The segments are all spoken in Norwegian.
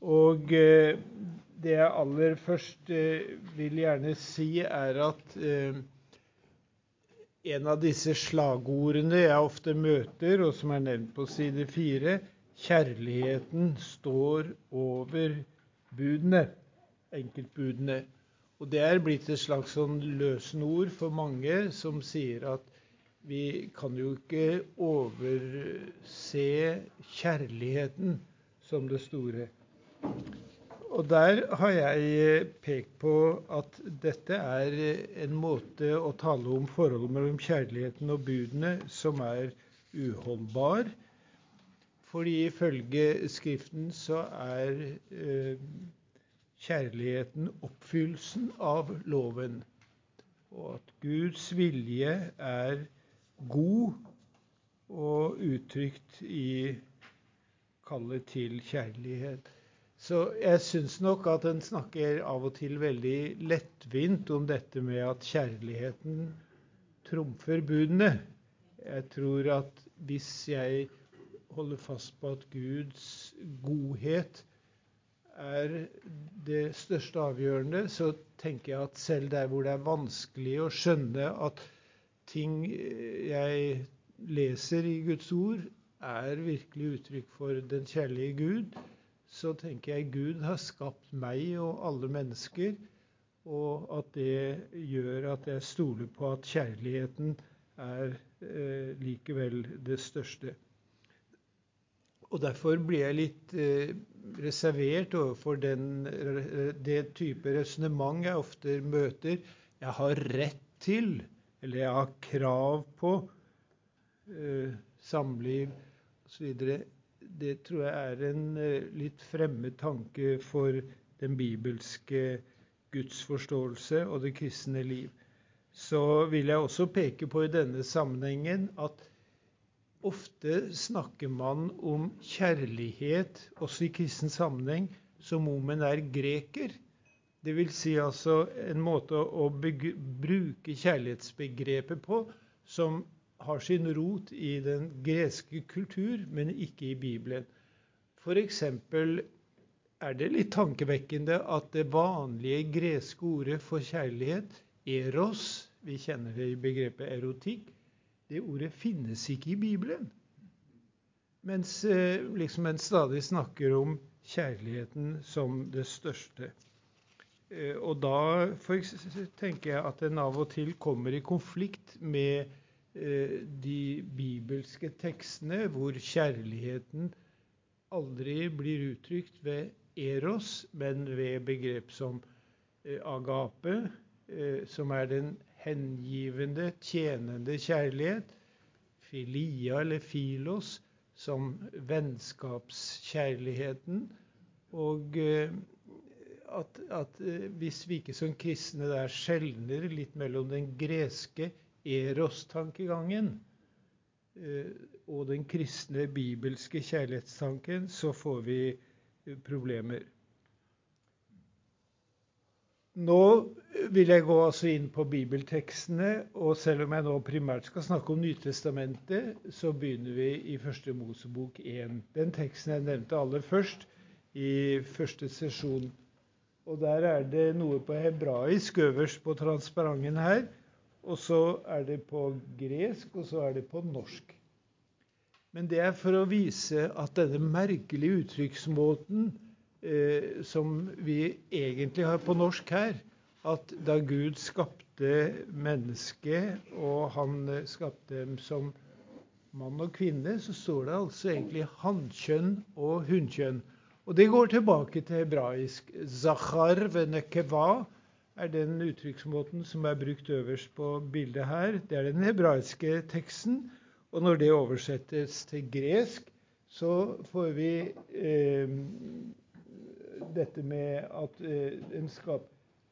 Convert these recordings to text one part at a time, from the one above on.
Og eh, det jeg aller først eh, vil gjerne si, er at eh, en av disse slagordene jeg ofte møter, og som er nevnt på side fire, kjærligheten står over budene, enkeltbudene. Og det er blitt et slags sånn løsenord for mange som sier at vi kan jo ikke overse kjærligheten som det store. Og der har jeg pekt på at dette er en måte å tale om forholdet mellom kjærligheten og budene som er uholdbar. Fordi ifølge Skriften så er eh, kjærligheten oppfyllelsen av loven. Og at Guds vilje er god og uttrykt i kallet til kjærlighet. Så jeg syns nok at en snakker av og til veldig lettvint om dette med at kjærligheten trumfer budene. Jeg tror at hvis jeg holder fast på at Guds godhet er det største avgjørende, så tenker jeg at selv der hvor det er vanskelig å skjønne at ting jeg leser i Guds ord, er virkelig uttrykk for den kjærlige Gud, så tenker jeg Gud har skapt meg og alle mennesker, og at det gjør at jeg stoler på at kjærligheten er eh, likevel det største. Og Derfor blir jeg litt eh, reservert overfor den, det type resonnement jeg ofte møter. Jeg har rett til, eller jeg har krav på, eh, samliv osv. Det tror jeg er en eh, litt fremmed tanke for den bibelske gudsforståelse og det kristne liv. Så vil jeg også peke på i denne sammenhengen at Ofte snakker man om kjærlighet, også i kristen sammenheng, som om en er greker. Det vil si altså en måte å bruke kjærlighetsbegrepet på som har sin rot i den greske kultur, men ikke i Bibelen. F.eks. er det litt tankevekkende at det vanlige greske ordet for kjærlighet, eros, vi kjenner det i begrepet erotikk, det ordet finnes ikke i Bibelen. Mens eh, liksom en stadig snakker om kjærligheten som det største. Eh, og da tenker jeg at en av og til kommer i konflikt med de bibelske tekstene hvor kjærligheten aldri blir uttrykt ved eros, men ved begrep som agape, som er den hengivende, tjenende kjærlighet, filia eller filos, som vennskapskjærligheten. Og eh, at, at, eh, hvis vi ikke som kristne der skjelner litt mellom den greske eros-tankegangen eh, og den kristne bibelske kjærlighetstanken, så får vi problemer. Nå vil jeg gå altså inn på bibeltekstene, og selv om jeg nå primært skal snakke om Nytestamentet, så begynner vi i første Mosebok 1. Den teksten jeg nevnte aller først i første sesjon. Og Der er det noe på hebraisk øverst på transparenten her. Og så er det på gresk, og så er det på norsk. Men det er for å vise at denne merkelige uttrykksmåten eh, som vi egentlig har på norsk her, at da Gud skapte mennesket, og han eh, skapte dem som mann og kvinne, så står det altså egentlig hannkjønn og hunnkjønn. Og det går tilbake til hebraisk. Zachar venekeva er den uttrykksmåten som er brukt øverst på bildet her. Det er den hebraiske teksten. Og når det oversettes til gresk, så får vi eh, dette med at eh, en skap,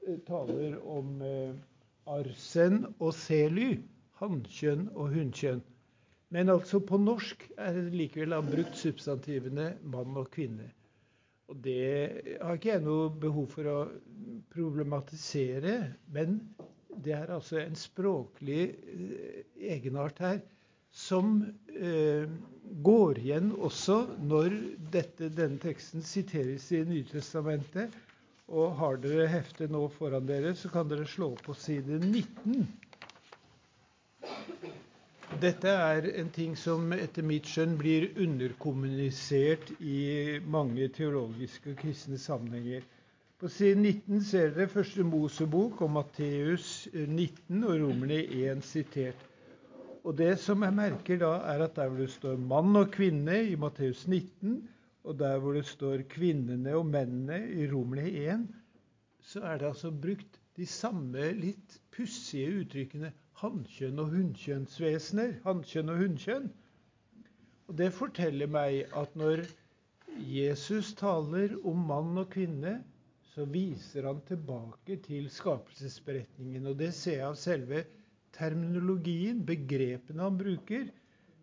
eh, taler om eh, arsen og sely, hannkjønn og hunnkjønn. Men altså på norsk er det likevel brukt substantivene mann og kvinne. Og det har ikke jeg noe behov for å problematisere, men det er altså en språklig egenart her som eh, går igjen også når dette, denne teksten siteres i Nytestamentet. Og har dere heftet nå foran dere, så kan dere slå på side 19. Dette er en ting som etter mitt skjønn blir underkommunisert i mange teologiske og kristne sammenhenger. På side 19 ser dere første Mosebok og Matteus 19 og Romerne 1 sitert. Og Det som jeg merker da, er at der hvor det står mann og kvinne i Matteus 19, og der hvor det står kvinnene og mennene i Romerne 1, så er det altså brukt de samme litt pussige uttrykkene hannkjønn og hunnkjønnsvesener. Hannkjønn og hunnkjønn. Og Det forteller meg at når Jesus taler om mann og kvinne, så viser han tilbake til skapelsesberetningen. Og det ser jeg av selve terminologien, begrepene han bruker,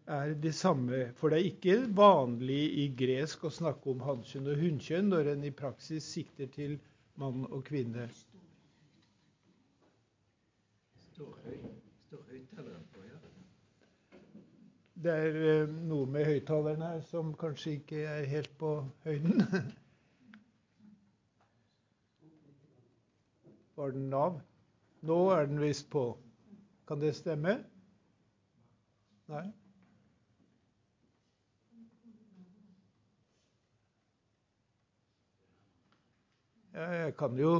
er de samme. For det er ikke vanlig i gresk å snakke om hannkjønn og hunnkjønn når en i praksis sikter til mann og kvinne. Det er eh, noe med høyttaleren her som kanskje ikke er helt på høyden. Var den av? Nå er den visst på. Kan det stemme? Nei? Jeg kan jo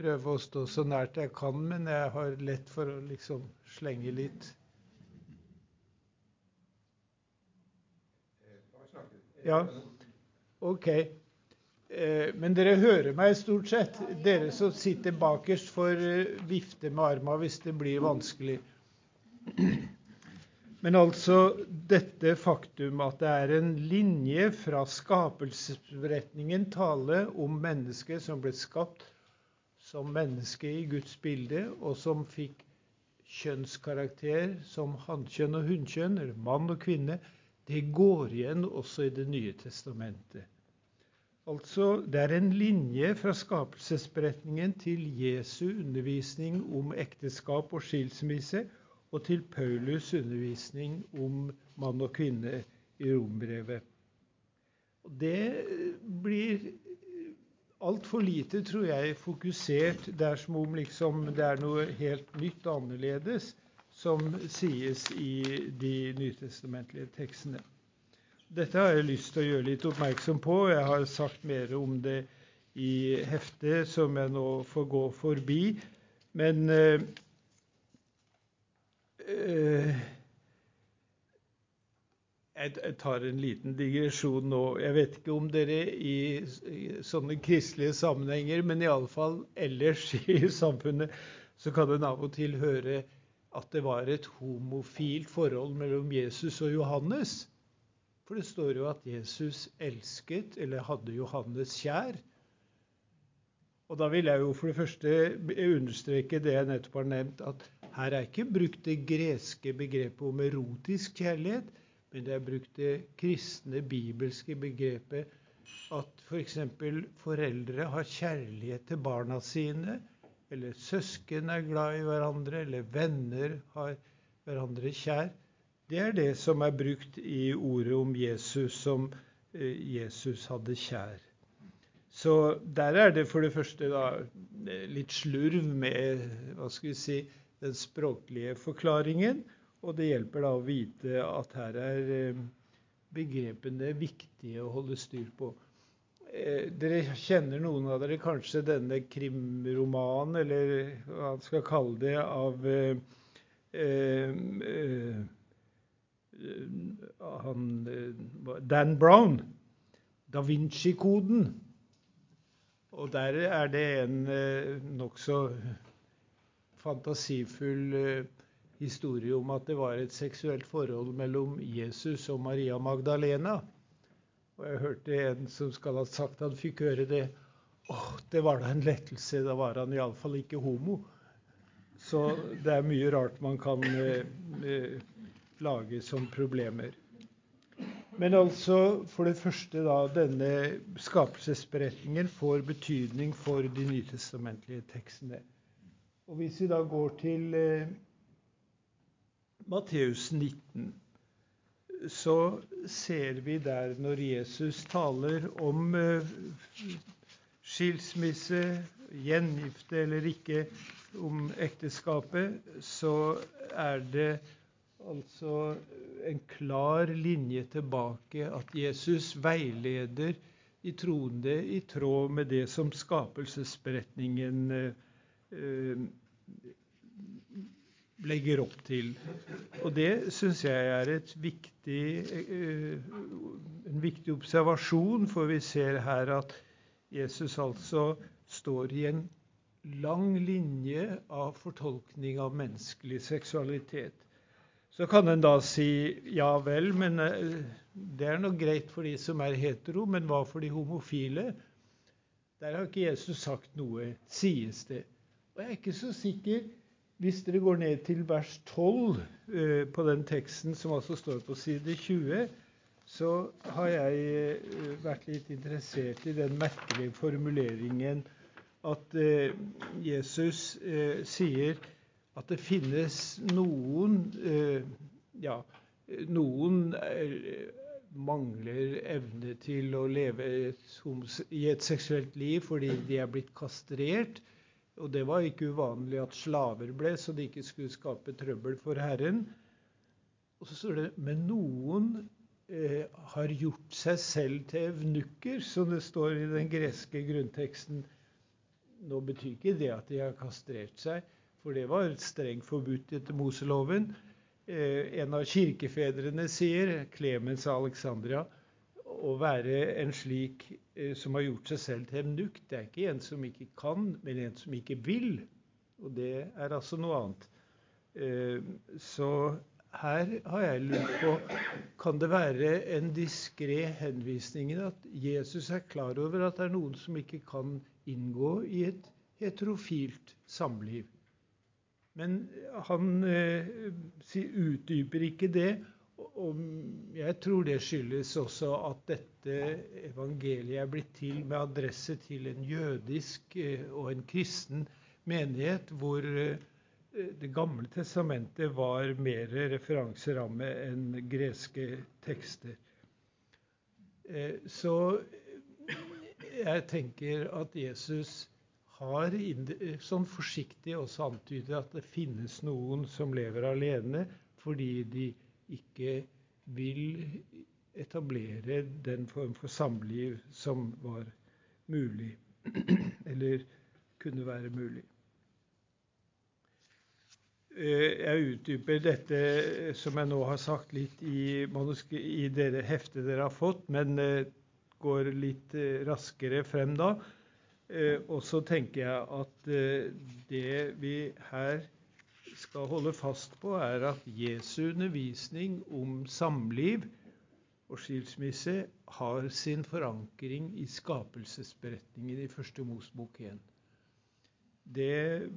prøve å stå så nært jeg kan, men jeg har lett for å liksom slenge litt. Ja, OK. Eh, men dere hører meg stort sett. Dere som sitter bakerst, får eh, vifte med arma hvis det blir vanskelig. Men altså dette faktum at det er en linje fra skapelsesberetningen tale om mennesket som ble skapt som menneske i Guds bilde, og som fikk kjønnskarakter som hannkjønn og hunnkjønn, eller mann og kvinne, det går igjen også i Det nye testamentet. Altså, Det er en linje fra skapelsesberetningen til Jesu undervisning om ekteskap og skilsmisse, og til Paulus' undervisning om mann og kvinne i Rombrevet. Det blir altfor lite, tror jeg, fokusert. Det er som om liksom, det er noe helt nytt og annerledes som sies i de nytestamentlige tekstene. Dette har jeg lyst til å gjøre litt oppmerksom på. Jeg har sagt mer om det i heftet, som jeg nå får gå forbi. Men eh, eh, jeg tar en liten digresjon nå. Jeg vet ikke om dere i, sånne kristelige sammenhenger, men iallfall ellers i samfunnet, så kan en av og til høre at det var et homofilt forhold mellom Jesus og Johannes. For det står jo at Jesus elsket, eller hadde Johannes kjær. Og da vil jeg jo for det første understreke det jeg nettopp har nevnt, at her er ikke brukt det greske begrepet om erotisk kjærlighet, men det er brukt det kristne, bibelske begrepet at f.eks. For foreldre har kjærlighet til barna sine, eller søsken er glad i hverandre, eller venner har hverandre kjær. Det er det som er brukt i ordet om Jesus som eh, Jesus hadde kjær. Så der er det for det første da, litt slurv med hva skal vi si, den språklige forklaringen. Og det hjelper da å vite at her er eh, begrepene viktige å holde styr på. Eh, dere kjenner noen av dere kanskje denne krimromanen, eller hva man skal kalle det, av eh, eh, Eh, han, eh, Dan Brown, Da Vinci-koden. Og der er det en eh, nokså fantasifull historie om at det var et seksuelt forhold mellom Jesus og Maria Magdalena. Og jeg hørte en som skal ha sagt han fikk høre det. Åh, det var da en lettelse. Da var han iallfall ikke homo. Så det er mye rart man kan eh, lage som problemer. Men altså, for det første da, denne skapelsesberetningen får betydning for de nytestamentlige tekstene. Og Hvis vi da går til eh, Matteus 19, så ser vi der når Jesus taler om eh, skilsmisse, gjengifte eller ikke, om ekteskapet, så er det altså en klar linje tilbake at Jesus veileder i troende i tråd med det som skapelsesberetningen eh, legger opp til. Og det syns jeg er viktig, eh, en viktig observasjon, for vi ser her at Jesus altså står i en lang linje av fortolkning av menneskelig seksualitet. Så kan en da si ja vel, men eh, det er nå greit for de som er hetero, men hva for de homofile? Der har ikke Jesus sagt noe, sies det. Og jeg er ikke så sikker hvis dere går ned til vers 12 eh, på den teksten som altså står på side 20, så har jeg eh, vært litt interessert i den merkelige formuleringen at eh, Jesus eh, sier at det finnes noen eh, Ja, noen eh, mangler evne til å leve i et seksuelt liv fordi de er blitt kastrert. Og det var ikke uvanlig at slaver ble, så de ikke skulle skape trøbbel for Herren. Og så står det men noen eh, har gjort seg selv til evnukker, som det står i den greske grunnteksten. Nå betyr ikke det at de har kastrert seg, for det var strengt forbudt etter Moseloven. Eh, en av kirkefedrene sier, Clemens av Alexandria, å være en slik eh, som har gjort seg selv til en nukk, det er ikke en som ikke kan, men en som ikke vil. Og det er altså noe annet. Eh, så her har jeg lurt på Kan det være en diskré henvisning i at Jesus er klar over at det er noen som ikke kan inngå i et heterofilt samliv? Men han eh, utdyper ikke det og jeg tror det skyldes også at dette evangeliet er blitt til med adresse til en jødisk eh, og en kristen menighet, hvor eh, Det gamle testamentet var mer referanseramme enn greske tekster. Eh, så jeg tenker at Jesus har sånn forsiktig også antydet at det finnes noen som lever alene fordi de ikke vil etablere den form for samliv som var mulig, eller kunne være mulig. Eh, jeg utdyper dette som jeg nå har sagt litt i, i dere heftet dere har fått, men eh, går litt eh, raskere frem da. Og så tenker jeg at det vi her skal holde fast på, er at Jesu undervisning om samliv og skilsmisse har sin forankring i skapelsesberetningen i Første Mosbok 1. Det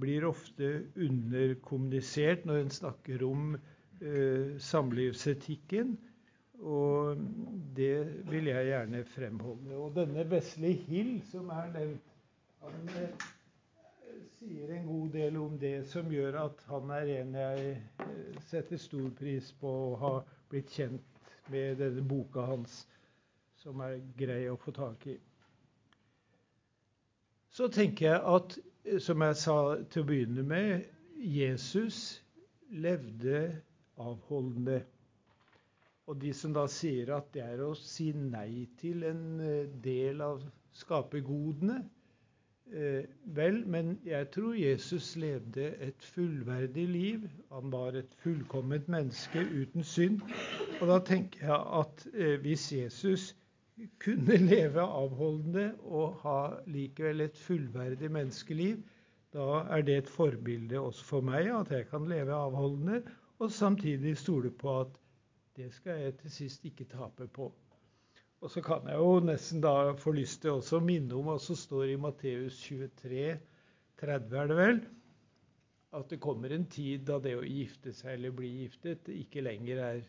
blir ofte underkommunisert når en snakker om eh, samlivsetikken, og det vil jeg gjerne fremholde. Og denne Vesle Hill, som er nevnt, eh, sier en god del om det som gjør at han er en jeg eh, setter stor pris på å ha blitt kjent med denne boka hans, som er grei å få tak i. Så tenker jeg at, eh, som jeg sa til å begynne med, Jesus levde avholdende. Og de som da sier at det er å si nei til en eh, del av skapergodene, vel, men jeg tror Jesus levde et fullverdig liv. Han var et fullkomment menneske uten synd. Og da tenker jeg at eh, hvis Jesus kunne leve avholdende og ha likevel et fullverdig menneskeliv, da er det et forbilde også for meg at jeg kan leve avholdende, og samtidig stole på at det skal jeg til sist ikke tape på. Og så kan jeg jo nesten da få lyst til også å minne om hva som står i Matteus 23, 30 er det vel, at det kommer en tid da det å gifte seg eller bli giftet ikke lenger er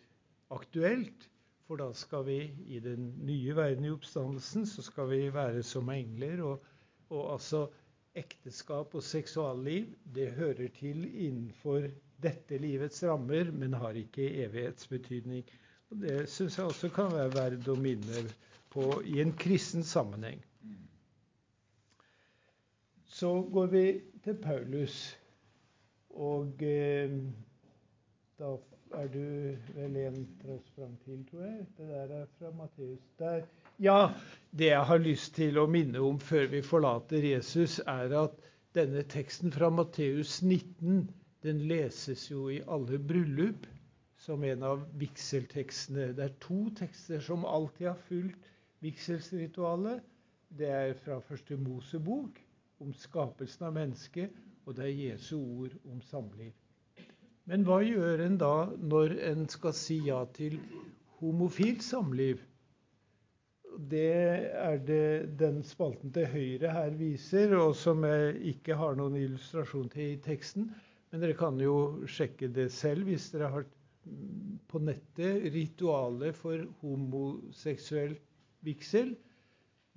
aktuelt. For da skal vi i den nye verden i oppstandelsen så skal vi være som engler. Og, og altså ekteskap og seksualliv, det hører til innenfor dette livets rammer, men har ikke evighetsbetydning. Og Det syns jeg også kan være verdt å minne på i en kristen sammenheng. Så går vi til Paulus. Og eh, da er du vel en sprang til, tror jeg. Det der er fra Matteus. Ja, det jeg har lyst til å minne om før vi forlater Jesus, er at denne teksten fra Matteus 19 den leses jo i alle bryllup som en av vigseltekstene. Det er to tekster som alltid har fulgt vigselsritualet. Det er fra første Mosebok, om skapelsen av mennesket, og det er Jesu ord om samliv. Men hva gjør en da når en skal si ja til homofilt samliv? Det er det den spalten til høyre her viser, og som jeg ikke har noen illustrasjon til i teksten. Men dere kan jo sjekke det selv hvis dere har på nettet ritualet for homoseksuell vigsel.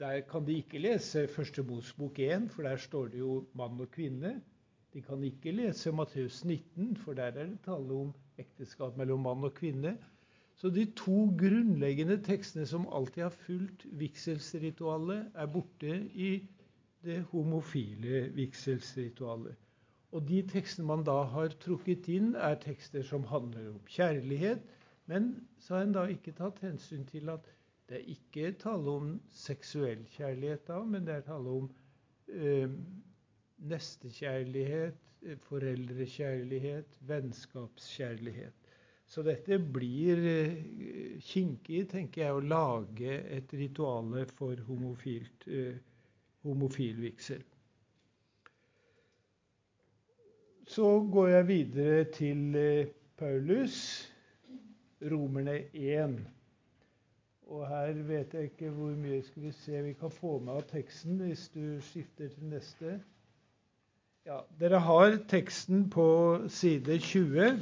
Der kan de ikke lese Første Mosbok 1, for der står det jo mann og kvinne. De kan ikke lese Matteus 19, for der er det tale om ekteskap mellom mann og kvinne. Så de to grunnleggende tekstene som alltid har fulgt vigselsritualet, er borte i det homofile vigselsritualet. Og de tekstene man da har trukket inn, er tekster som handler om kjærlighet. Men så har en da ikke tatt hensyn til at det er ikke tale om seksuell kjærlighet da, men det er tale om eh, nestekjærlighet, foreldrekjærlighet, vennskapskjærlighet. Så dette blir eh, kinkig, tenker jeg, å lage et rituale for homofilt, eh, homofil vigsel. Så går jeg videre til eh, Paulus, Romerne 1. Og her vet jeg ikke hvor mye skal vi se vi kan få med av teksten hvis du skifter til neste. Ja, Dere har teksten på side 20.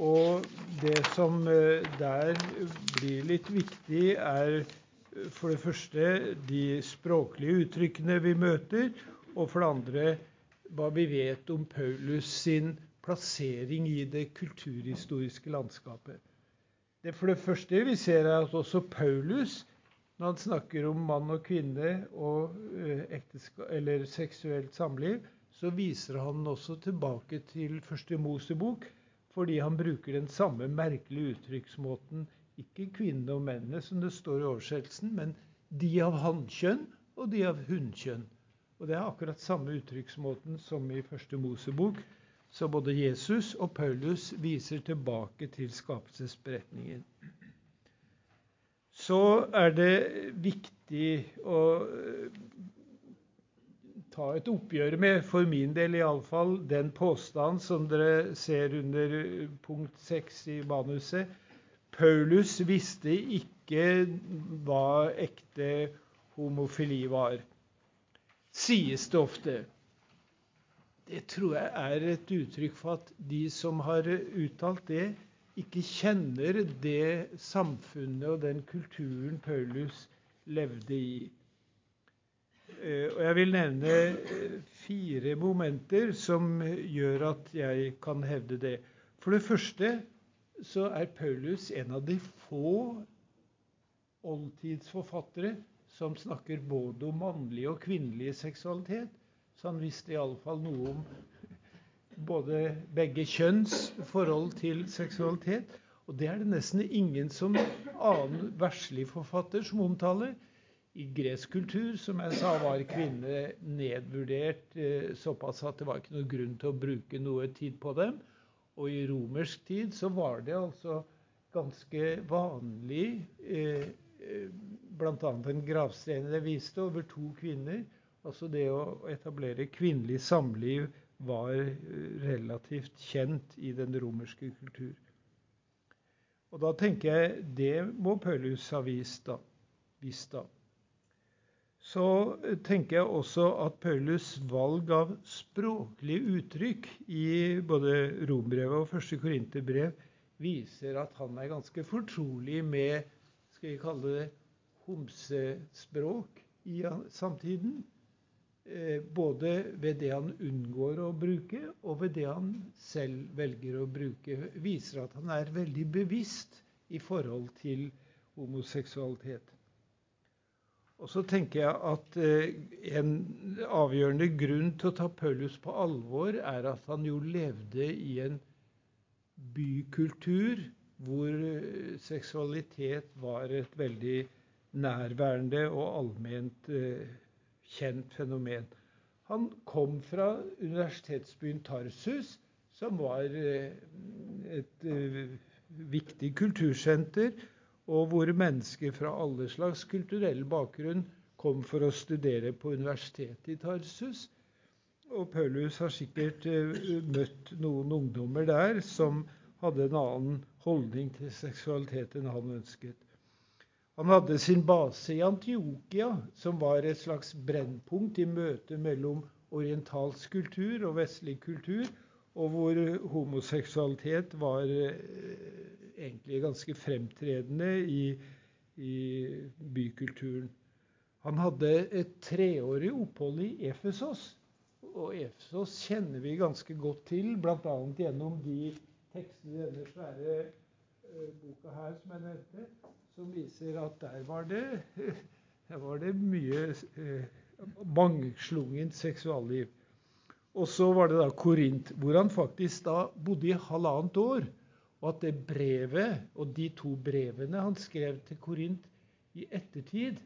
Og det som eh, der blir litt viktig, er eh, for det første de språklige uttrykkene vi møter, og for det andre hva vi vet om Paulus sin plassering i det kulturhistoriske landskapet. Det for det første vi ser er at også Paulus, når han snakker om mann og kvinne og eh, seksuelt samliv, så viser han også tilbake til første Mosebok, fordi han bruker den samme merkelige uttrykksmåten. Ikke kvinnene og mennene, som det står i oversettelsen, men de av hannkjønn og de av hunnkjønn. Og Det er akkurat samme uttrykksmåten som i første Mosebok. Så både Jesus og Paulus viser tilbake til skapelsesberetningen. Så er det viktig å ta et oppgjør med, for min del iallfall, den påstand som dere ser under punkt 6 i manuset. Paulus visste ikke hva ekte homofili var. Sies det ofte. Det tror jeg er et uttrykk for at de som har uttalt det, ikke kjenner det samfunnet og den kulturen Paulus levde i. Eh, og jeg vil nevne eh, fire momenter som gjør at jeg kan hevde det. For det første så er Paulus en av de få oldtidsforfattere som snakker både om mannlig og kvinnelig seksualitet. Så han visste iallfall noe om både begge kjønns forhold til seksualitet. Og det er det nesten ingen som annen verslig forfatter som omtaler. I gresk kultur som jeg sa, var kvinner nedvurdert eh, såpass at det var ikke noe grunn til å bruke noe tid på dem. Og i romersk tid så var det altså ganske vanlig eh, eh Bl.a. en gravstein Det viste over to kvinner. Altså det å etablere kvinnelig samliv var eh, relativt kjent i den romerske kultur. Og da tenker jeg det må Paulus ha vist da. Vist da så tenker jeg også at Paulus' valg av språklige uttrykk i både rombrevet og første korinterbrev viser at han er ganske fortrolig med skal vi kalle det homsespråk i samtiden. Eh, både ved det han unngår å bruke, og ved det han selv velger å bruke. Viser at han er veldig bevisst i forhold til homoseksualitet. Og så tenker jeg at eh, en avgjørende grunn til å ta Paulus på alvor er at han jo levde i en bykultur hvor eh, seksualitet var et veldig nærværende og allment eh, kjent fenomen. Han kom fra universitetsbyen Tarsus, som var et viktig kultursenter og hvor mennesker fra alle slags kulturell bakgrunn kom for å studere på universitetet i Tarsus. Og Paulus har sikkert møtt noen ungdommer der som hadde en annen holdning til seksualitet enn han ønsket. Han hadde sin base i Antiokia, som var et slags brennpunkt i møtet mellom orientalsk kultur og vestlig kultur, og hvor homoseksualitet var uh, egentlig ganske fremtredende i, i bykulturen. Han hadde et treårig opphold i Efesos. Og Efesos kjenner vi ganske godt til, bl.a. gjennom de tekstene i denne svære uh, boka her som jeg nevnte, som viser at der var det, der var det mye eh, mangslungent seksualliv. Og så var det da Korint, hvor han faktisk da bodde i halvannet år. Og at det brevet og de to brevene han skrev til Korint i ettertid,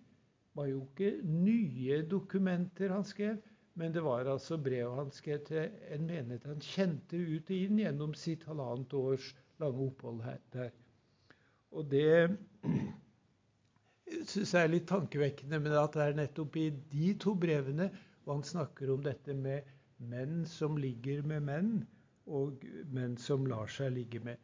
var jo ikke nye dokumenter han skrev, men det var altså brev han skrev til en menighet han kjente ut og inn gjennom sitt halvannet års lange opphold her, der. Og det syns jeg er litt tankevekkende, men at det er nettopp i de to brevene og han snakker om dette med menn som ligger med menn, og menn som lar seg ligge med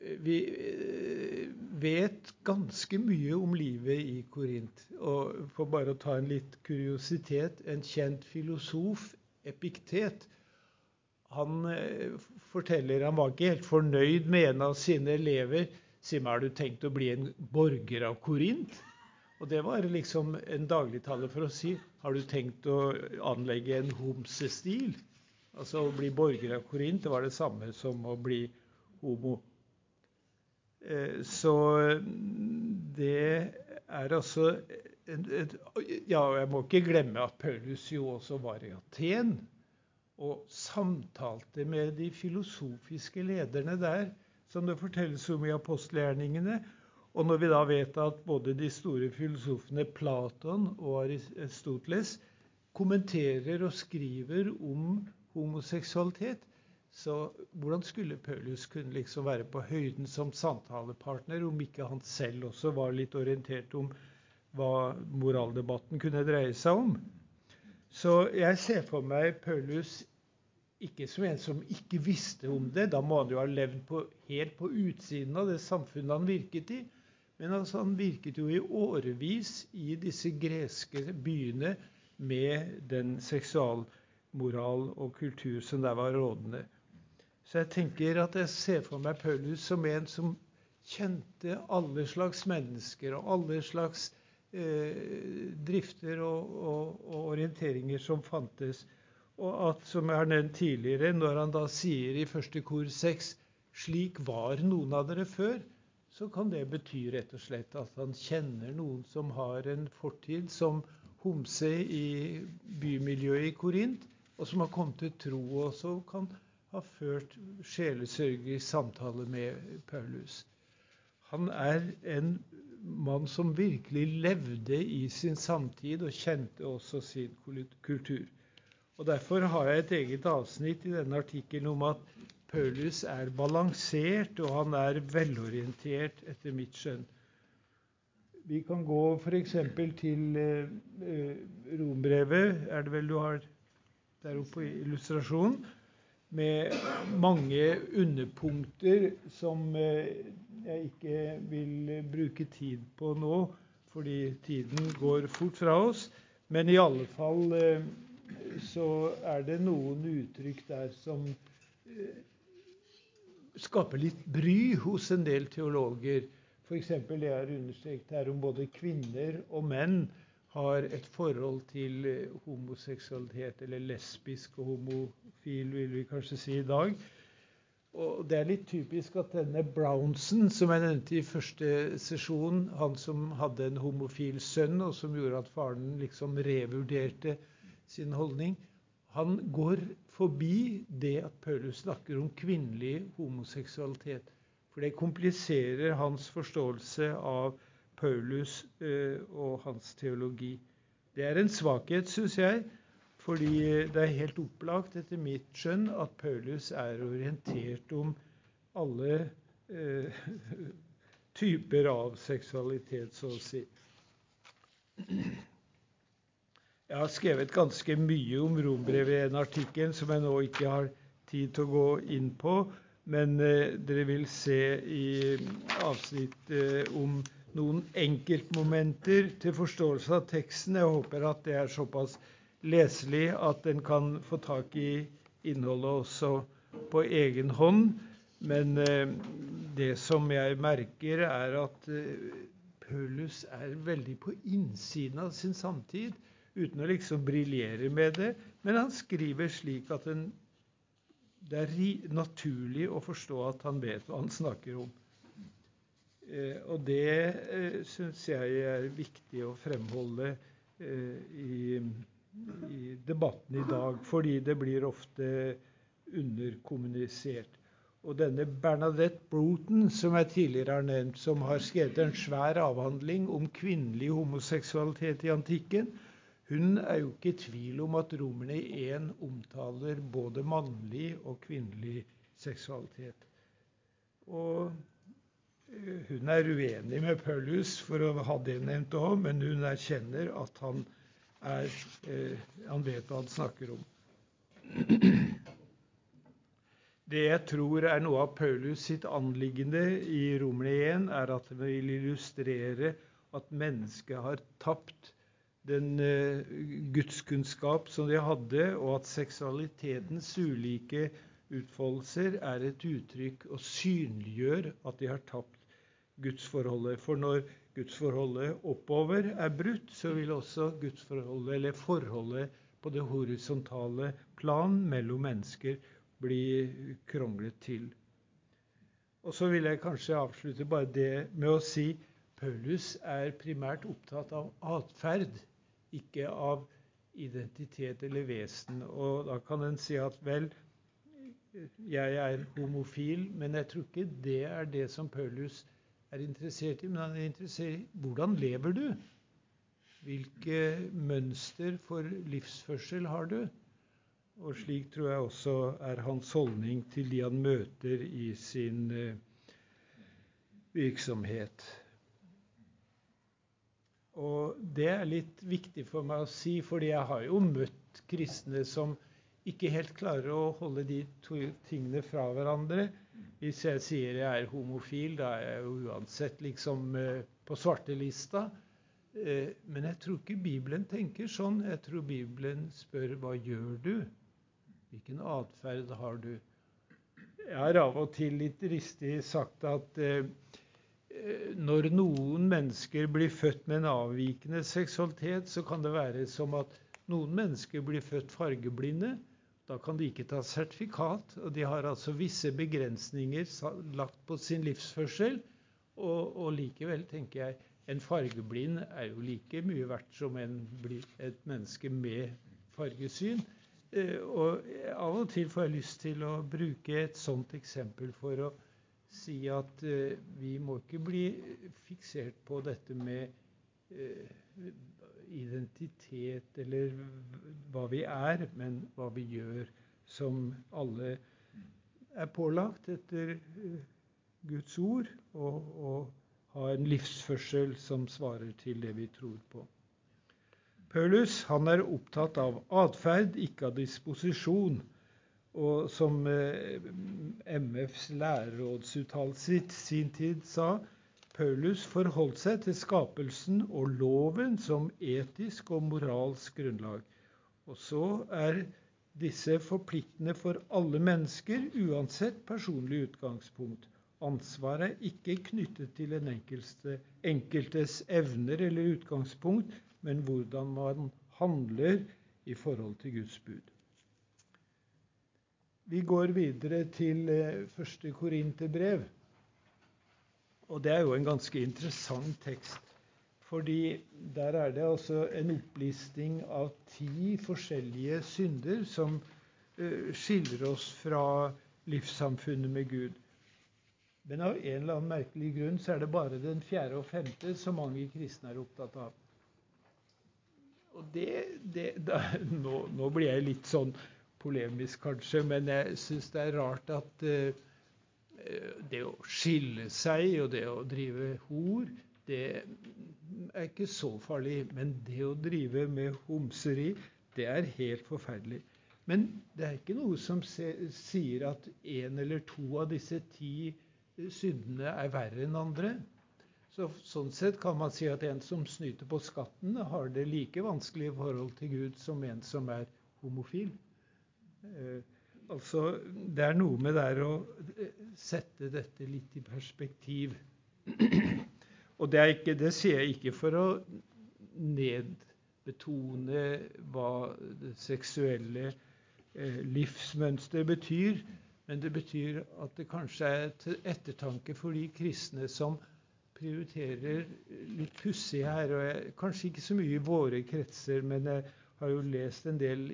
vi eh, vet ganske mye om livet i Korint. Og for bare å ta en litt kuriositet En kjent filosof, Epiktet, han eh, forteller han var ikke helt fornøyd med en av sine elever. Sier meg, har du tenkt å bli en borger av Korint? Og det var liksom en dagligtale for å si har du tenkt å anlegge en homsestil? Altså å bli borger av Korint, det var det samme som å bli homo. Eh, så det er altså Ja, jeg må ikke glemme at Paulus jo også var i Aten og samtalte med de filosofiske lederne der, som det fortelles om i apostelgjerningene. Og når vi da vet at både de store filosofene Platon og Aristoteles kommenterer og skriver om homoseksualitet, så hvordan skulle Paulus kunne liksom være på høyden som samtalepartner om ikke han selv også var litt orientert om hva moraldebatten kunne dreie seg om? Så jeg ser for meg Paulus ikke som en som ikke visste om det. Da må han jo ha levd på, helt på utsiden av det samfunnet han virket i. Men altså, han virket jo i årevis i disse greske byene med den seksualmoral og kultur som der var rådende. Så jeg tenker at jeg ser for meg Paulus som en som kjente alle slags mennesker og alle slags eh, drifter og, og, og, orienteringer som fantes. Og at, som jeg har nevnt tidligere, når han da sier i første kor 6 slik var noen av dere før, så kan det bety rett og slett at han kjenner noen som har en fortid som homse i bymiljøet i Korint, og som har kommet til tro. og som kan ha ført sjelesørgelig samtale med Paulus. Han er en mann som virkelig levde i sin samtid og kjente også sin kultur. Og Derfor har jeg et eget avsnitt i denne artikkelen om at Paulus er balansert og han er velorientert, etter mitt skjønn. Vi kan gå f.eks. til eh, eh, Rombrevet, er det vel du har der oppe i illustrasjonen? med mange underpunkter som eh, jeg ikke vil bruke tid på nå, fordi tiden går fort fra oss. Men i alle fall så er det noen uttrykk der som eh, skaper litt bry hos en del teologer. F.eks. det jeg har understreket her om både kvinner og menn har et forhold til eh, homoseksualitet, eller lesbisk og homofil, vil vi kanskje si i dag. Og det er litt typisk at denne Brownson, som jeg nevnte i første sesjon, han som hadde en homofil sønn, og som gjorde at faren liksom revurderte sin holdning, han går forbi det at Paulus snakker om kvinnelig homoseksualitet. For det kompliserer hans forståelse av Paulus eh, og hans teologi. Det er en svakhet, syns jeg, fordi det er helt opplagt, etter mitt skjønn, at Paulus er orientert om alle eh, typer av seksualitet, så å si. Jeg har skrevet ganske mye om rombrevet i en artikkel som jeg nå ikke har tid til å gå inn på. Men eh, dere vil se i avsnittet eh, om noen enkeltmomenter til forståelse av teksten. Jeg håper at det er såpass leselig at en kan få tak i innholdet også på egen hånd. Men eh, det som jeg merker, er at Paulus er veldig på innsiden av sin samtid, uten å liksom briljere med det. Men han skriver slik at en, det er naturlig å forstå at han vet hva han snakker om. Eh, og det eh, syns jeg er viktig å fremholde eh, i i debatten i dag, fordi det blir ofte underkommunisert. Og denne Bernadette Broughton, som jeg tidligere har nevnt, som har skrevet en svær avhandling om kvinnelig homoseksualitet i antikken, hun er jo ikke i tvil om at romerne 1 omtaler både mannlig og kvinnelig seksualitet. Og eh, hun er uenig med Paulus, for å ha det nevnt òg, men hun erkjenner at han er eh, Han vet hva han snakker om. Det jeg tror er noe av Paulus sitt anliggende i Romerne 1, er at han vil illustrere at mennesket har tapt den uh, gudskunnskap som de hadde, og at seksualitetens ulike utfoldelser er et uttrykk og synliggjør at de har tapt gudsforholdet. For når gudsforholdet oppover er brutt, så vil også gudsforholdet, eller forholdet på det horisontale plan mellom mennesker, bli kronglet til. Og så vil jeg kanskje avslutte bare det med å si Paulus er primært opptatt av atferd, ikke av identitet eller vesen. Og da kan en si at vel, jeg er homofil, men jeg tror ikke det er det som Paulus er interessert i, men han er interessert i hvordan lever du? Hvilke mønster for livsførsel har du? Og slik tror jeg også er hans holdning til de han møter i sin eh, virksomhet. Og det er litt viktig for meg å si, fordi jeg har jo møtt kristne som ikke helt klarer å holde de to tingene fra hverandre. Hvis jeg sier jeg er homofil, da er jeg jo uansett liksom eh, på svartelista. Eh, men jeg tror ikke Bibelen tenker sånn. Jeg tror Bibelen spør hva gjør du? Hvilken atferd har du? Jeg har av og til litt ristig sagt at eh, når noen mennesker blir født med en avvikende seksualitet, så kan det være som at noen mennesker blir født fargeblinde. Da kan de ikke ta sertifikat, og de har altså visse begrensninger lagt på sin livsførsel. Og, og likevel tenker jeg en fargeblind er jo like mye verdt som en, et menneske med fargesyn. Eh, og av og til får jeg lyst til å bruke et sånt eksempel for å si at eh, vi må ikke bli fiksert på dette med eh, identitet eller hva vi er, men hva vi gjør, som alle er pålagt etter eh, Guds ord, og, ha en livsførsel som svarer til det vi tror på. Paulus han er opptatt av atferd, ikke av disposisjon. Og som eh, MFs lærerrådsuttalelse i sin tid sa, Paulus forholdt seg til skapelsen og loven som etisk og moralsk grunnlag. Og så er disse forpliktende for alle mennesker, uansett personlig utgangspunkt. Ansvaret er ikke knyttet til den enkelte, enkeltes evner eller utgangspunkt, men hvordan man handler i forhold til Guds bud. Vi går videre til eh, første Korinterbrev. Og det er jo en ganske interessant tekst. Fordi der er det altså en opplisting av ti forskjellige synder som uh, skiller oss fra livssamfunnet med Gud. Men av en eller annen merkelig grunn så er det bare den fjerde og femte som mange kristne er opptatt av. Og det, det da, nå, nå, blir jeg litt sånn polemisk, kanskje, men jeg syns det er rart at uh, det å skille seg og det å drive hor, det er ikke så farlig. Men det å drive med homseri, det er helt forferdelig. Men det er ikke noe som sier at en eller to av disse ti syndene er verre enn andre. Så, sånn sett kan man si at en som snyter på skatten, har det like vanskelig i forhold til Gud som en som er homofil. Eh, Altså, det er noe med det å eh, sette dette litt i perspektiv. Og det, ikke, det, sier jeg ikke for å nedbetone hva det seksuelle eh, livsmønsteret betyr, men det betyr at det kanskje er til ettertanke for de kristne som prioriterer litt pussig her. og jeg, Kanskje ikke så mye i våre kretser, men jeg har jo lest en del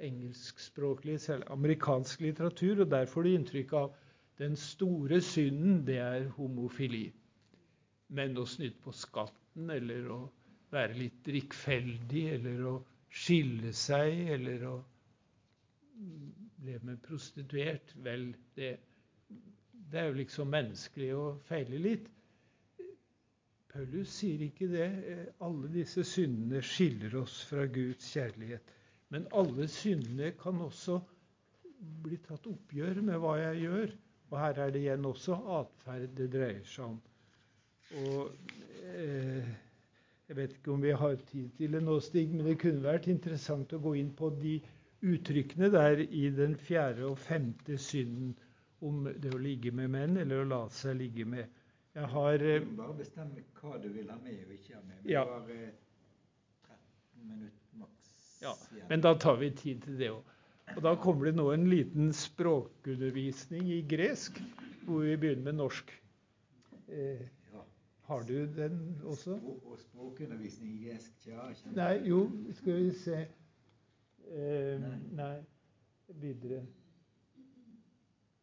engelskspråklig, selv amerikansk litteratur, og der får du inntrykk av den store synden, det er homofili. Men å snyte på skatten, eller å være litt drikkfeldig, eller å skille seg, eller å leve med prostituert, vel, det, det er jo liksom menneskelig å feile litt. Paulus sier ikke det. Alle disse syndene skiller oss fra Guds kjærlighet. Men alle syndene kan også bli tatt oppgjør med hva jeg gjør. Og her er det igjen også atferd det dreier seg om. Og eh, Jeg vet ikke om vi har tid til det nå, Stig, men det kunne vært interessant å gå inn på de uttrykkene der i den fjerde og femte synden om det å ligge med menn eller å la seg ligge med jeg har Du må bare bestemme hva du vil ha med og ikke ha med. Vi ja. har 13 minutter maks ja, Men da tar vi tid til det òg. Og da kommer det nå en liten språkundervisning i gresk, hvor vi begynner med norsk. Eh, ja. Har du den også? Og språkundervisning i gresk? Ja, Nei, jo, skal vi se eh, nei. nei. Videre.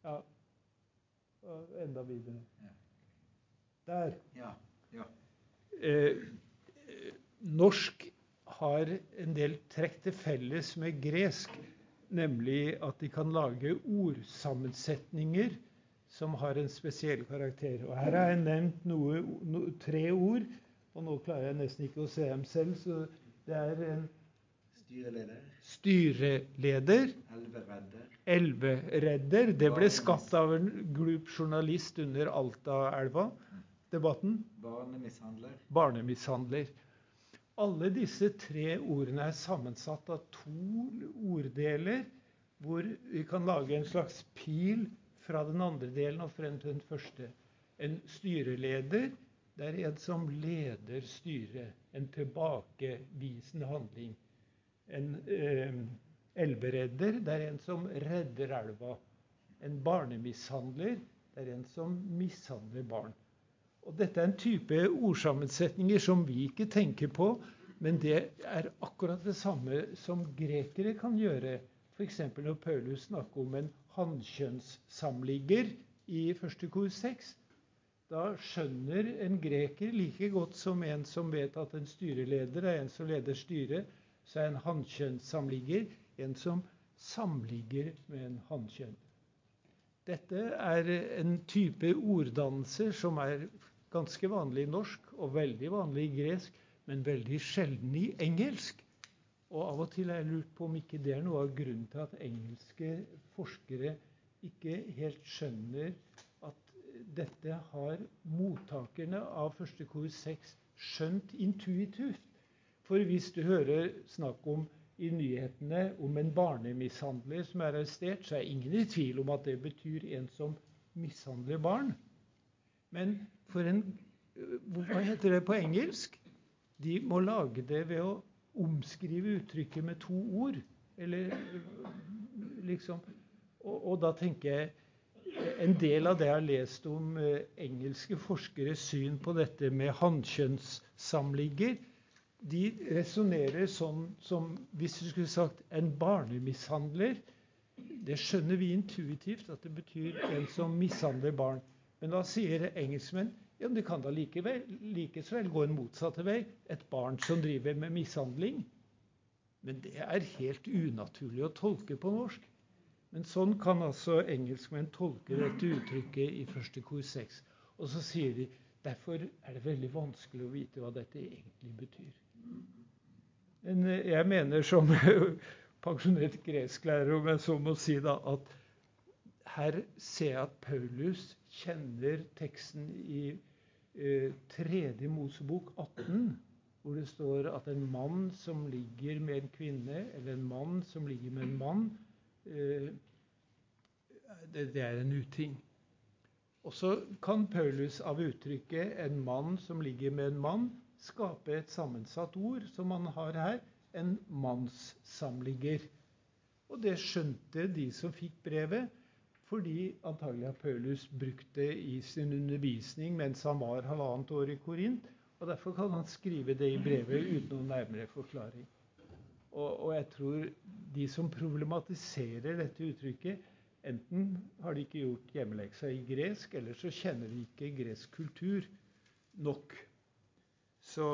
Ja. enda videre. Ja. Der. Ja, ja. Eh, norsk har en del trekk til felles med gresk, nemlig at de kan lage ordsammensetninger som har en spesiell karakter. Og Her har jeg nevnt noe, no, tre ord, og nå klarer jeg nesten ikke å se dem selv. så det er en Styreleder. Styreleder. Elveredder. Elveredder. Det ble skapt av en glup journalist under Alta-elva debatten? Barnemishandler. Barnemishandler. Alle disse tre ordene er sammensatt av to orddeler, hvor vi kan lage en slags pil fra den andre delen og frem til den første. En styreleder det er en som leder styret. En tilbakevisende handling. En eh, elveredder det er en som redder elva. En barnemishandler det er en som mishandler barn. Og Dette er en type ordsammensetninger som vi ikke tenker på, men det er akkurat det samme som grekere kan gjøre. F.eks. når Paulus snakker om en hannkjønnssamligger i 1. kor 6. Da skjønner en greker like godt som en som vet at en styreleder er en som leder styret, så er en hannkjønnssamligger en som samligger med en hannkjønn. Dette er en type orddannelser som er Ganske vanlig i norsk og veldig vanlig i gresk, men veldig sjelden i engelsk. Og av og til har jeg lurt på om ikke det er noe av grunnen til at engelske forskere ikke helt skjønner at dette har mottakerne av første kor 6 skjønt intuitivt. For hvis du hører snakk om i nyhetene om en barnemishandler som er arrestert, så er ingen i tvil om at det betyr en som mishandler barn. Men for en Hva heter det på engelsk? De må lage det ved å omskrive uttrykket med to ord. Eller liksom Og, og, da tenker jeg En del av det jeg har lest om eh, engelske forskeres syn på dette med hannkjønnssamligger, de resonnerer sånn som hvis du skulle sagt en barnemishandler. Det skjønner vi intuitivt at det betyr en som mishandler barn. Men da sier engelskmenn ja, det kan da likevel, likevel gå en motsatte vei. Et barn som driver med mishandling. Men det er helt unaturlig å tolke på norsk. Men sånn kan altså engelskmenn tolke dette uttrykket i første kor 6. Og så sier de derfor er det veldig vanskelig å vite hva dette egentlig betyr. Men eh, jeg mener som pensjonert gresklærer, om jeg så må si, da, at her ser jeg at Paulus kjenner teksten i eh, tredje Mosebok 18, hvor det står at en mann som ligger med en kvinne, eller en mann som ligger med en mann, eh, det, det, er en uting. Og så kan Paulus av uttrykket 'en mann som ligger med en mann' skape et sammensatt ord, som man har her en mannssamligger. Og det skjønte de som fikk brevet fordi antagelig har Paulus brukt det i sin undervisning mens han var halvannet år i Korint. Og derfor kan han skrive det i brevet uten noen nærmere forklaring. Og, og, jeg tror de som problematiserer dette uttrykket, enten har de ikke gjort hjemmeleksa i gresk, eller så kjenner de ikke gresk kultur nok. Så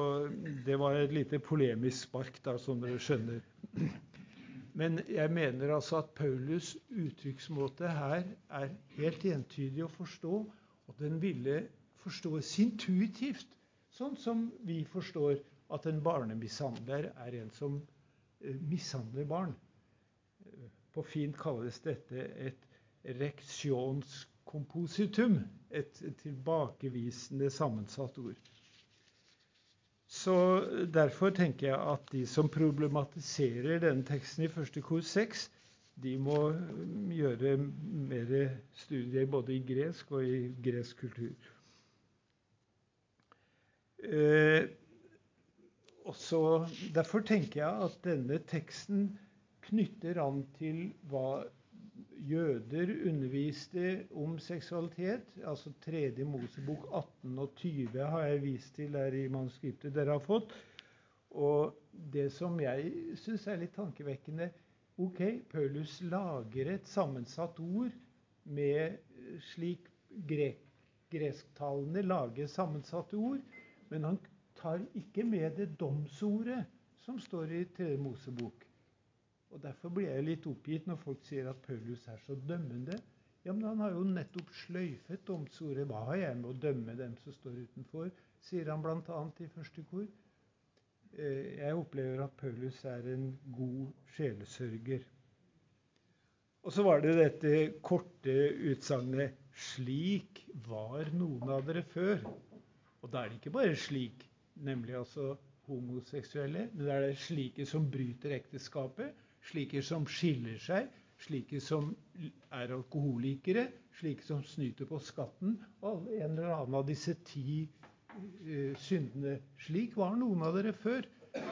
det var et lite polemisk spark, da, som dere skjønner. Men jeg mener altså at Paulus' uttrykksmåte her er helt entydig å forstå, og den ville forstås intuitivt, sånn som vi forstår at en barnemishandler er en som eh, mishandler barn. På fint kalles dette et reksjonskompositum, et tilbakevisende sammensatt ord. Så Derfor tenker jeg at de som problematiserer denne teksten i første kor 6, de må gjøre mer studier både i gresk og i gresk kultur. Eh, også, derfor tenker jeg at denne teksten knytter an til hva jøder underviste om seksualitet. Altså 3. Mosebok 18 og 20 har jeg vist til der i manuskriptet dere har fått. Og det som jeg syns er litt tankevekkende Ok, Paulus lager et sammensatt ord med slik grek, gresktalende lager sammensatte ord, men han tar ikke med det domsordet som står i 3. Mosebok. Og Derfor blir jeg litt oppgitt når folk sier at Paulus er så dømmende. Ja, men han har jo nettopp sløyfet domsordet. Hva har jeg med å dømme dem som står utenfor? sier han bl.a. i første kor. Eh, jeg opplever at Paulus er en god sjelesørger. Og så var det dette korte utsagnet 'Slik var noen av dere før'. Og da er det ikke bare slik, nemlig altså homoseksuelle, men det er det slike som bryter ekteskapet, slike som skiller seg, slike som er alkoholikere, slike som snyter på skatten, og en eller annen av disse ti uh, syndene. Slik var noen av dere før.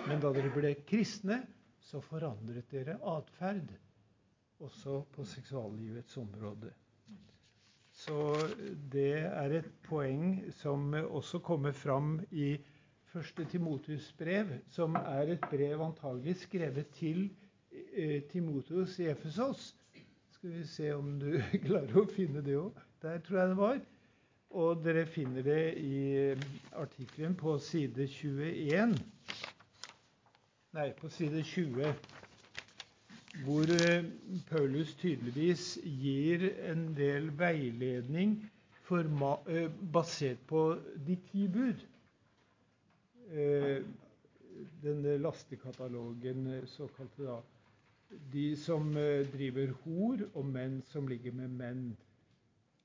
Men da dere ble kristne, så forandret dere atferd. Også på seksuallivets område. Så det er et poeng som også kommer fram i første Timotus brev, som er et brev antagelig skrevet til Eh, Timoteus i Efesos. Skal vi se om du klarer å finne det òg. Der tror jeg det var. Og dere finner det i eh, artikkelen på side 21. Nei, på side 20. Hvor eh, Paulus tydeligvis gir en del veiledning basert på de ti bud. Denne lastekatalogen, såkalte da de som eh, driver hor, og menn som ligger med menn.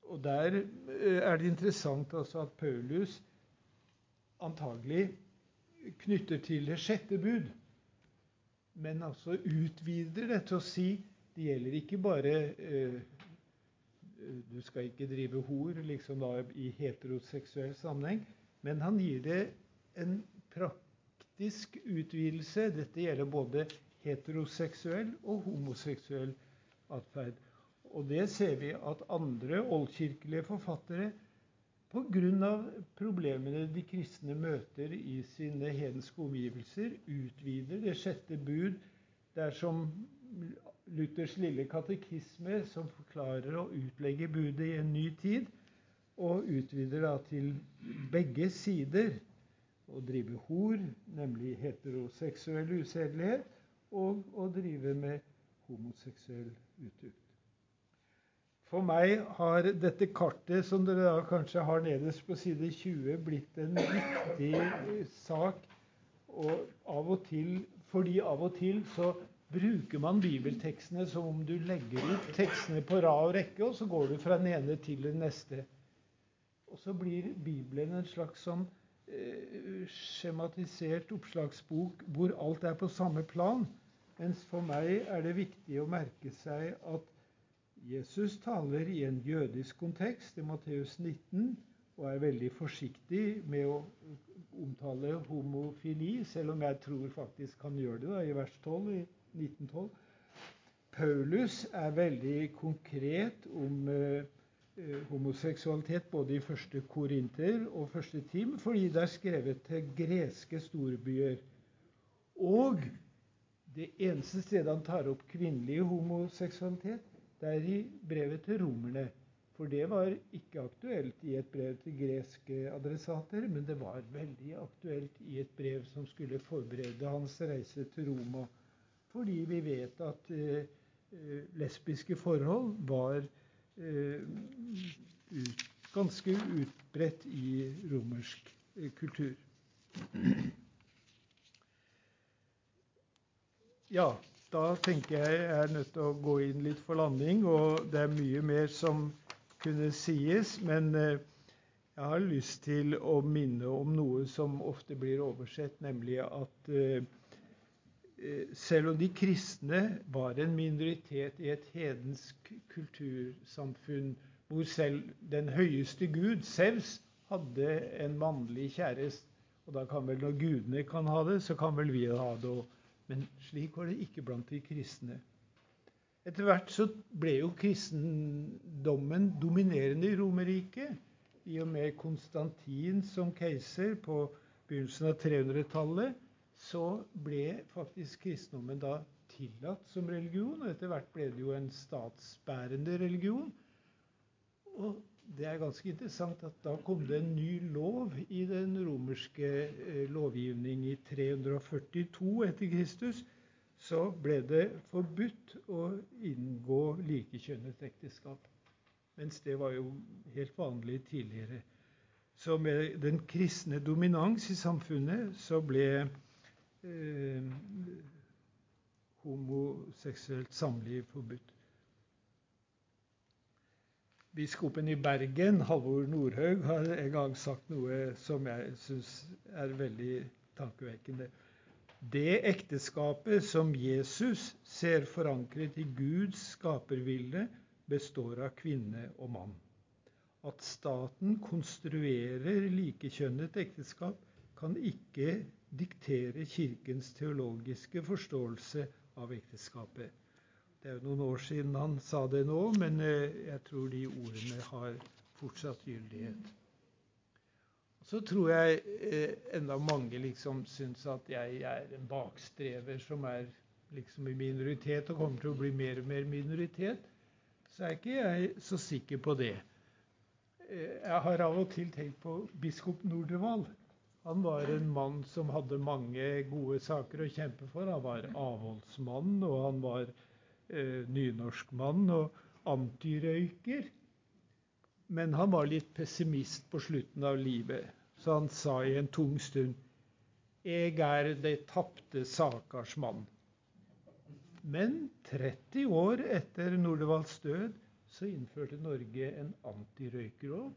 Og Der eh, er det interessant altså at Paulus antagelig knytter til det sjette bud, men altså utvider det til å si det gjelder ikke bare eh, Du skal ikke drive hor liksom da i heteroseksuell sammenheng, men han gir det en praktisk utvidelse. Dette gjelder både heteroseksuell og homoseksuell atferd. Og det ser vi at andre oldkirkelige forfattere pga. problemene de kristne møter i sine hedenske omgivelser, utvider det sjette bud. Det er som Luthers lille katekisme som forklarer og utlegger budet i en ny tid, og utvider da til begge sider. Å drive hor, nemlig heteroseksuell usedelighet, og å drive med homoseksuell utukt. For meg har dette kartet, som dere da kanskje har nederst på side 20, blitt en viktig sak. Og av og til, fordi av og til så bruker man bibeltekstene som om du legger ut tekstene på rad og rekke, og så går du fra den ene til den neste. Og så blir Bibelen en slags sånn eh, skjematisert oppslagsbok hvor alt er på samme plan. Mens for meg er det viktig å merke seg at Jesus taler i en jødisk kontekst i Matteus 19 og er veldig forsiktig med å omtale homofili, selv om jeg tror faktisk han gjør det da, i vers 12 i 1912. Paulus er veldig konkret om eh, eh, homoseksualitet både i første Korinter og første Tim, fordi det er skrevet til greske storbyer. Og det eneste stedet han tar opp kvinnelig homoseksualitet, det er i brevet til romerne. For det var ikke aktuelt i et brev til greske adressater, men det var veldig aktuelt i et brev som skulle forberede hans reise til Roma. Fordi vi vet at eh, eh lesbiske forhold var eh, ut, ganske utbredt i romersk eh, kultur. Ja, da tenker jeg jeg er nødt til å gå inn litt for landing. Og det er mye mer som kunne sies. Men eh, jeg har lyst til å minne om noe som ofte blir oversett, nemlig at eh, eh, selv om de kristne var en minoritet i et hedensk kultursamfunn, hvor selv den høyeste gud, Sevs, hadde en mannlig kjæreste, og da kan vel når gudene kan ha det, så kan vel vi ha det òg. Men slik var det ikke blant de kristne. Etter hvert så ble jo kristendommen dominerende i Romerriket. I og med Konstantin som keiser på begynnelsen av 300-tallet, så ble faktisk kristendommen da tillatt som religion. Og etter hvert ble det jo en statsbærende religion. Og det er ganske interessant at da kom det en ny lov i den romerske eh, lovgivning i 342 etter Kristus. Så ble det forbudt å inngå likekjønnet ekteskap. Mens det var jo helt vanlig tidligere. Så med den kristne dominans i samfunnet så ble eh, homoseksuelt samliv forbudt. Biskopen i Bergen, Halvor Nordhaug, har en gang sagt noe som jeg syns er veldig tankevekkende. Det ekteskapet som Jesus ser forankret i Guds skapervilje, består av kvinne og mann. At staten konstruerer likekjønnet ekteskap, kan ikke diktere Kirkens teologiske forståelse av ekteskapet. Det er jo noen år siden han sa det nå, men eh, jeg tror de ordene har fortsatt gyldighet. Så tror jeg eh, enda mange liksom syns at jeg er en bakstrever som er liksom i minoritet og kommer til å bli mer og mer minoritet. Så er ikke jeg så sikker på det. Eh, jeg har av og til tenkt på biskop Nordervall. Han var en mann som hadde mange gode saker å kjempe for. Han var avholdsmann, og han var eh, nynorskmann og antirøyker. Men han var litt pessimist på slutten av livet, så han sa i en tung stund Eg er de tapte sakars mann. Men 30 år etter Nordevalds død så innførte Norge en antirøykerlov.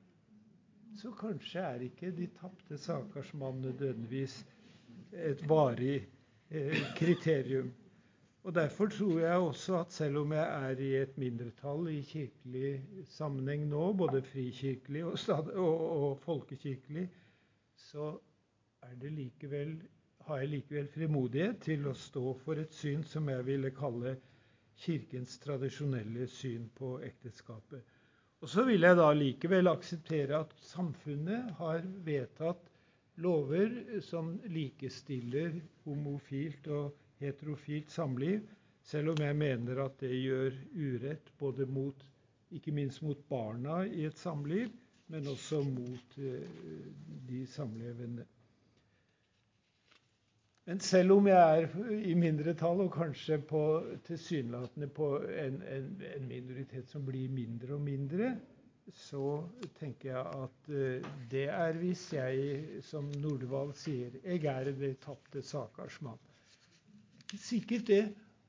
Så kanskje er ikke de tapte sakars mann nødvendigvis et varig eh, kriterium. Og Derfor tror jeg også at selv om jeg er i et mindretall i kirkelig sammenheng nå, både frikirkelig og, og, og folkekirkelig, så likevel, har jeg likevel frimodighet til å stå for et syn som jeg ville kalle Kirkens tradisjonelle syn på ekteskapet. Og Så vil jeg da likevel akseptere at samfunnet har vedtatt lover som likestiller homofilt og heterofilt samliv, selv om jeg mener at det gjør urett både mot, ikke minst mot barna i et samliv, men også mot eh, de samlevende. Men selv om jeg er i mindretall, og kanskje tilsynelatende på en, en, en, minoritet som blir mindre og mindre, så tenker jeg at uh, det er hvis jeg, som Nordvald sier, jeg er det tapte sakers mann. Sikkert det.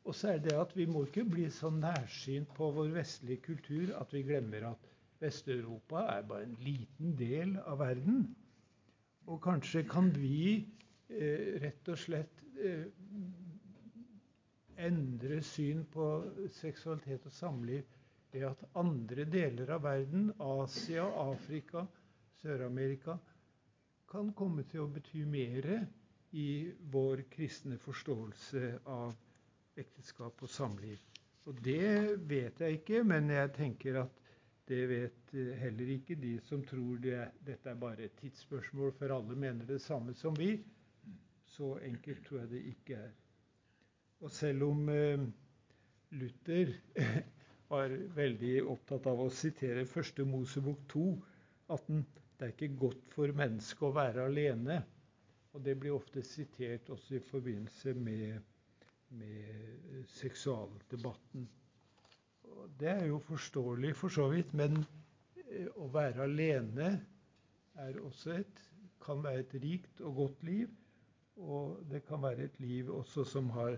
Og så er det at vi må ikke bli så nærsynt på vår vestlige kultur at vi glemmer at Vest-Europa er bare en liten del av verden. Og kanskje kan vi Eh, rett og slett eh, endre syn på seksualitet og samliv ved at andre deler av verden, Asia, Afrika, Sør-Amerika, kan komme til å bety mer i vår kristne forståelse av ekteskap og samliv. Og det vet jeg ikke, men jeg tenker at det vet heller ikke de som tror det, dette er bare et tidsspørsmål, for alle mener det samme som vi. Så enkelt tror jeg det ikke er. Og selv om eh, Luther var veldig opptatt av å sitere første Mosebok 2, at det er ikke godt for mennesket å være alene. Og det blir ofte sitert også i forbindelse med, med seksualdebatten. Og det er jo forståelig for så vidt, men eh, å være alene også et, kan være et rikt og godt liv. Og det kan være et liv også som har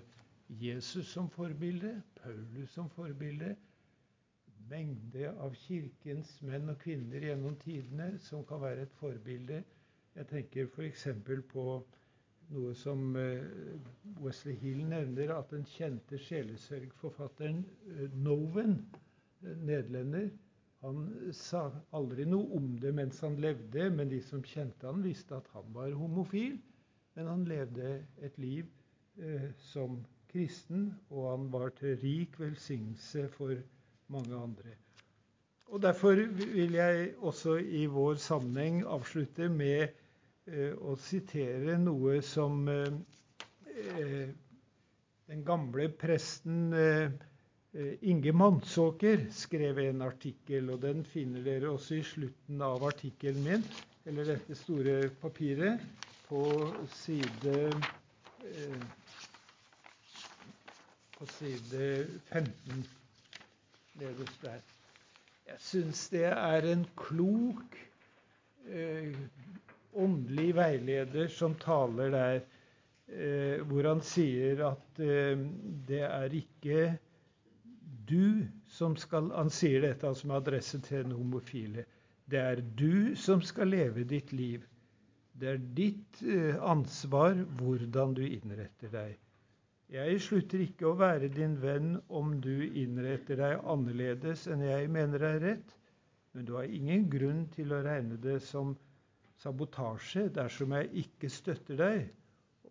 Jesus som forbilde, Paulus som forbilde, mengde av Kirkens menn og kvinner gjennom tidene som kan være et forbilde. Jeg tenker f.eks. på noe som eh, Wesley Hill nevner, at den kjente sjelesørgforfatteren eh, Noven, eh, nederlender, han sa aldri noe om det mens han levde, men de som kjente han visste at han var homofil. Men han levde et liv eh, som kristen, og han var til rik velsignelse for mange andre. Og Derfor vil jeg også i vår sammenheng avslutte med eh, å sitere noe som eh, eh den gamle presten eh, Inge Mannsåker skrev en artikkel, og den finner dere også i slutten av artikkelen min, eller dette store papiret på side eh, På side 15 nederst der. Jeg syns det er en klok, eh, åndelig veileder som taler der, eh, hvor han sier at eh, det er ikke du som skal Han sier dette altså med adresse til den homofile. Det er du som skal leve ditt liv. Det er ditt eh, ansvar hvordan du innretter deg. Jeg slutter ikke å være din venn om du innretter deg annerledes enn jeg mener er rett, men du har ingen grunn til å regne det som sabotasje dersom jeg ikke støtter deg,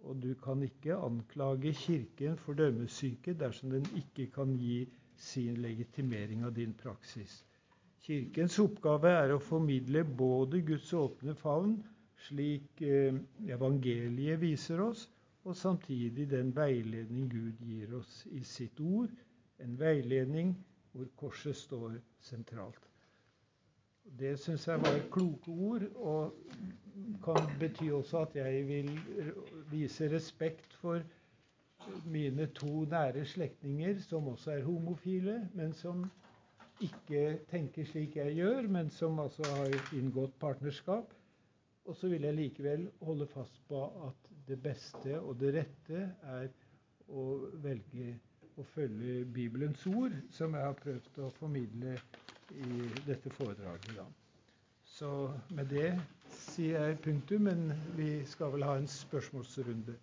og du kan ikke anklage Kirken for dømmesyke dersom den ikke kan gi sin legitimering av din praksis. Kirkens oppgave er å formidle både Guds åpne favn slik eh, evangeliet viser oss, og samtidig den veiledning Gud gir oss i sitt ord. En veiledning hvor korset står sentralt. Det syns jeg var kloke ord, og kan bety også at jeg vil vise respekt for mine to nære slektninger, som også er homofile, men som ikke tenker slik jeg gjør, men som altså har inngått partnerskap. Og så vil jeg likevel holde fast på at det beste og det rette er å velge å følge Bibelens ord, som jeg har prøvd å formidle i dette foredraget. Da. Så med det sier jeg punktum, men vi skal vel ha en spørsmålsrunde.